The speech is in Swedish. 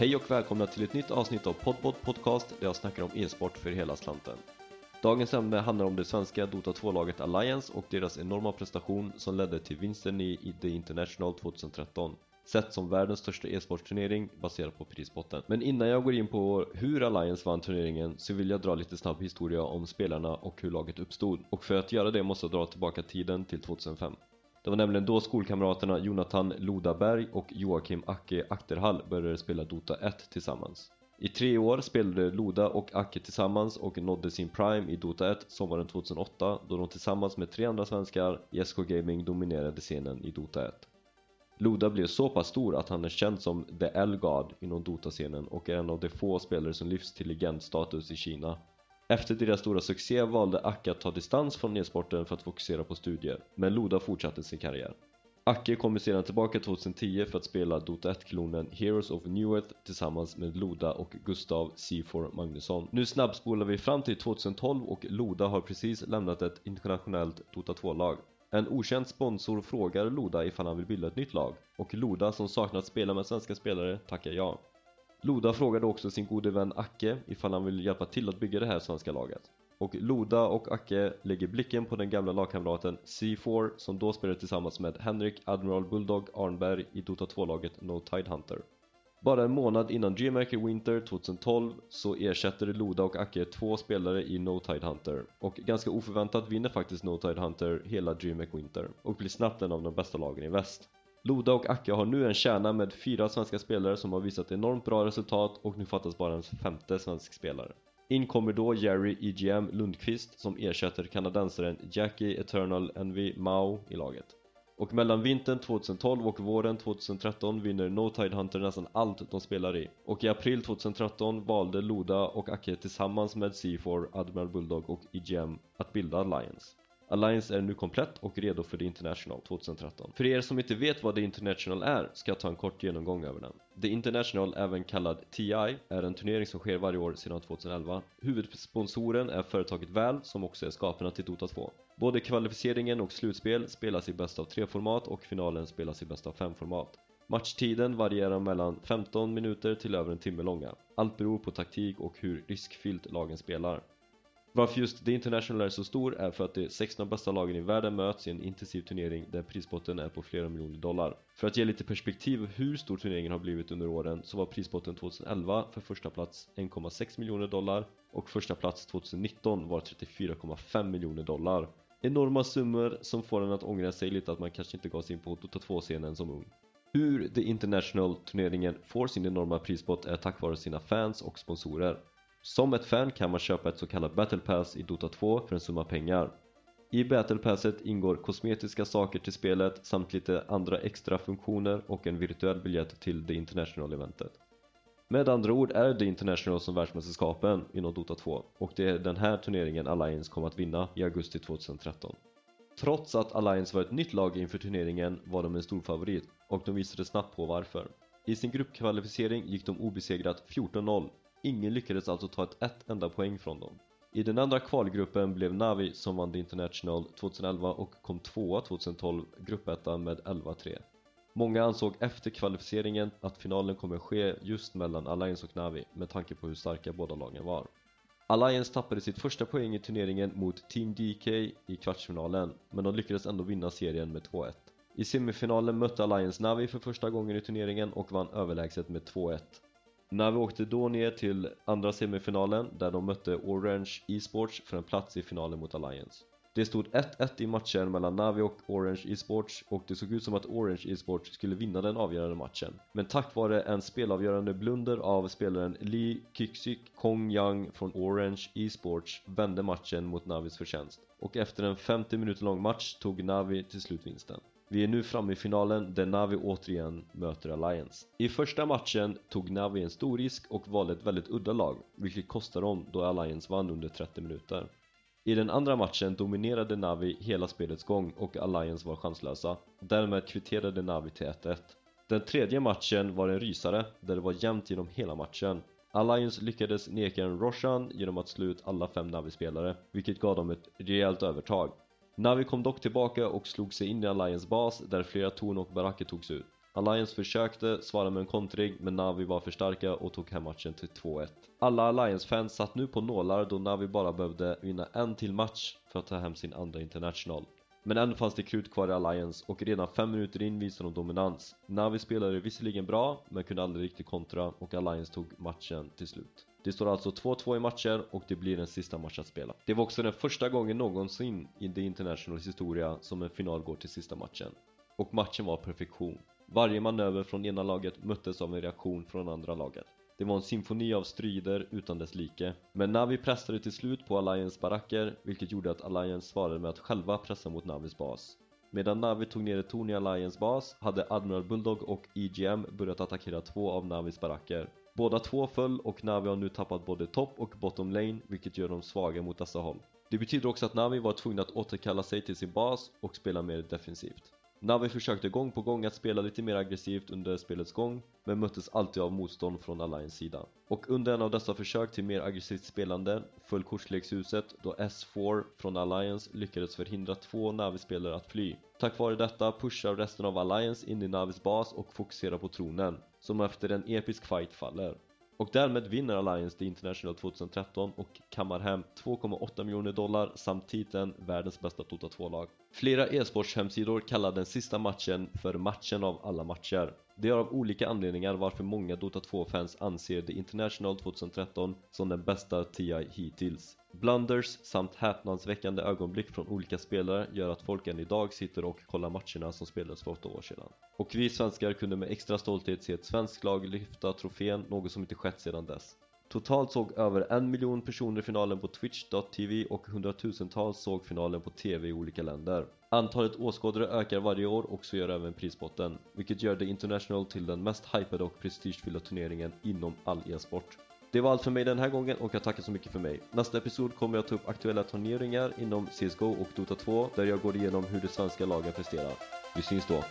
Hej och välkomna till ett nytt avsnitt av Podpod Podcast där jag snackar om e-sport för hela slanten. Dagens ämne handlar om det svenska Dota 2-laget Alliance och deras enorma prestation som ledde till vinsten i The International 2013 sett som världens största e-sportturnering baserad på prisbotten. Men innan jag går in på hur Alliance vann turneringen så vill jag dra lite snabb historia om spelarna och hur laget uppstod. Och för att göra det måste jag dra tillbaka tiden till 2005. Det var nämligen då skolkamraterna Jonathan Lodaberg och Joakim Acke Akterhall började spela Dota 1 tillsammans. I tre år spelade Loda och Acke tillsammans och nådde sin prime i Dota 1 sommaren 2008 då de tillsammans med tre andra svenskar i SK Gaming dominerade scenen i Dota 1. Loda blev så pass stor att han är känd som The L-God inom Dota-scenen och är en av de få spelare som lyfts till legendstatus i Kina. Efter deras stora succé valde Acke att ta distans från e-sporten för att fokusera på studier, men Loda fortsatte sin karriär. Acke kommer sedan tillbaka 2010 för att spela Dota 1-klonen Heroes of New Earth tillsammans med Loda och Gustav C4 Magnusson. Nu snabbspolar vi fram till 2012 och Loda har precis lämnat ett internationellt Dota 2-lag. En okänd sponsor frågar Loda ifall han vill bilda ett nytt lag och Loda som saknat spela med svenska spelare tackar ja. Loda frågade också sin gode vän Acke ifall han vill hjälpa till att bygga det här svenska laget. Och Loda och Acke lägger blicken på den gamla lagkamraten C4 som då spelade tillsammans med Henrik Admiral Bulldog Arnberg i Dota 2-laget No Tide Hunter. Bara en månad innan Dreamhacker Winter 2012 så ersätter Loda och Acke två spelare i No Tide Hunter och ganska oförväntat vinner faktiskt No Tide Hunter hela Dreamhack Winter och blir snabbt en av de bästa lagen i väst. Loda och Akka har nu en kärna med fyra svenska spelare som har visat enormt bra resultat och nu fattas bara en femte svensk spelare. In kommer då Jerry EGM Lundqvist som ersätter kanadensaren Jackie Eternal Envy Mao i laget. Och mellan vintern 2012 och våren 2013 vinner No Tide Hunter nästan allt de spelar i. Och i april 2013 valde Loda och Ake tillsammans med C4, Admiral Bulldog och EGM att bilda Alliance. Alliance är nu komplett och redo för The International 2013. För er som inte vet vad The International är ska jag ta en kort genomgång över den. The International, även kallad TI, är en turnering som sker varje år sedan 2011. Huvudsponsoren är företaget Valve som också är skaparna till Dota 2. Både kvalificeringen och slutspel spelas i bäst av 3-format och finalen spelas i bäst av 5-format. Matchtiden varierar mellan 15 minuter till över en timme långa. Allt beror på taktik och hur riskfyllt lagen spelar. Varför just The International är så stor är för att de 16 bästa lagen i världen möts i en intensiv turnering där prispotten är på flera miljoner dollar. För att ge lite perspektiv hur stor turneringen har blivit under åren så var prispotten 2011 för första plats 1,6 miljoner dollar och första plats 2019 var 34,5 miljoner dollar. Enorma summor som får en att ångra sig lite att man kanske inte gav sig in på Dota 2-scenen som ung. Hur The International-turneringen får sin enorma prispott är tack vare sina fans och sponsorer. Som ett fan kan man köpa ett så kallat Battle Pass i Dota 2 för en summa pengar. I Battle Passet ingår kosmetiska saker till spelet samt lite andra extra funktioner och en virtuell biljett till The International-eventet. Med andra ord är The International som världsmästerskapen inom Dota 2 och det är den här turneringen Alliance kommer att vinna i augusti 2013. Trots att Alliance var ett nytt lag inför turneringen var de en stor favorit och de visade snabbt på varför. I sin gruppkvalificering gick de obesegrat 14-0 Ingen lyckades alltså ta ett, ett enda poäng från dem. I den andra kvalgruppen blev Navi som vann The International 2011 och kom tvåa 2012 gruppetta med 11-3. Många ansåg efter kvalificeringen att finalen kommer ske just mellan Alliance och Navi med tanke på hur starka båda lagen var. Alliance tappade sitt första poäng i turneringen mot Team DK i kvartsfinalen men de lyckades ändå vinna serien med 2-1. I semifinalen mötte Alliance Navi för första gången i turneringen och vann överlägset med 2-1 när vi åkte då ner till andra semifinalen där de mötte Orange Esports för en plats i finalen mot Alliance. Det stod 1-1 i matchen mellan Navi och Orange Esports och det såg ut som att Orange Esports skulle vinna den avgörande matchen. Men tack vare en spelavgörande blunder av spelaren Lee Kyksik Kong Yang från Orange Esports vände matchen mot Navis förtjänst. Och efter en 50 minuter lång match tog Navi till slut vinsten. Vi är nu framme i finalen där Navi återigen möter Alliance. I första matchen tog Navi en stor risk och valde ett väldigt udda lag, vilket kostade dem då Alliance vann under 30 minuter. I den andra matchen dominerade Navi hela spelets gång och Alliance var chanslösa. Därmed kvitterade Navi till 1-1. Den tredje matchen var en rysare, där det var jämnt genom hela matchen. Alliance lyckades neka en Roshan genom att slå ut alla fem Navi-spelare, vilket gav dem ett rejält övertag. Navi kom dock tillbaka och slog sig in i Alliance bas där flera torn och baracker togs ut. Alliance försökte svara med en kontring men Navi var för starka och tog hem matchen till 2-1. Alla Alliance-fans satt nu på nålar då Navi bara behövde vinna en till match för att ta hem sin andra International. Men ändå fanns det krut kvar i Alliance och redan 5 minuter in visade de dominans. Navi spelade visserligen bra men kunde aldrig riktigt kontra och Alliance tog matchen till slut. Det står alltså 2-2 i matcher och det blir en sista match att spela. Det var också den första gången någonsin i The Internationals historia som en final går till sista matchen. Och matchen var perfektion. Varje manöver från ena laget möttes av en reaktion från andra laget. Det var en symfoni av strider utan dess like. Men Navi pressade till slut på Alliance baracker, vilket gjorde att Alliance svarade med att själva pressa mot Navis bas. Medan Navi tog ner ett torn i Alliance bas hade Admiral Bulldog och EGM börjat attackera två av Navis baracker. Båda två föll och Navi har nu tappat både top och bottom lane vilket gör dem svaga mot dessa håll. Det betyder också att Navi var tvungna att återkalla sig till sin bas och spela mer defensivt. Navi försökte gång på gång att spela lite mer aggressivt under spelets gång men möttes alltid av motstånd från Alliance sida. Och under en av dessa försök till mer aggressivt spelande föll kortlekshuset då S4 från Alliance lyckades förhindra två Navi-spelare att fly. Tack vare detta pushar resten av Alliance in i Navis bas och fokuserar på tronen, som efter en episk fight faller. Och därmed vinner Alliance The International 2013 och kammar hem 2,8 miljoner dollar samt titeln världens bästa Dota 2-lag. Flera e-sportshemsidor kallar den sista matchen för matchen av alla matcher. Det är av olika anledningar varför många Dota 2-fans anser The International 2013 som den bästa TI hittills. Blunders samt häpnadsväckande ögonblick från olika spelare gör att folk än idag sitter och kollar matcherna som spelades för 8 år sedan. Och vi svenskar kunde med extra stolthet se ett svenskt lag lyfta trofén, något som inte skett sedan dess. Totalt såg över en miljon personer finalen på Twitch.tv och hundratusentals såg finalen på TV i olika länder. Antalet åskådare ökar varje år och så gör även prispotten, vilket gör The International till den mest hypade och prestigefyllda turneringen inom all e-sport. Det var allt för mig den här gången och jag tackar så mycket för mig. Nästa episod kommer jag ta upp aktuella turneringar inom CSGO och Dota 2 där jag går igenom hur de svenska lagen presterar. Vi syns då!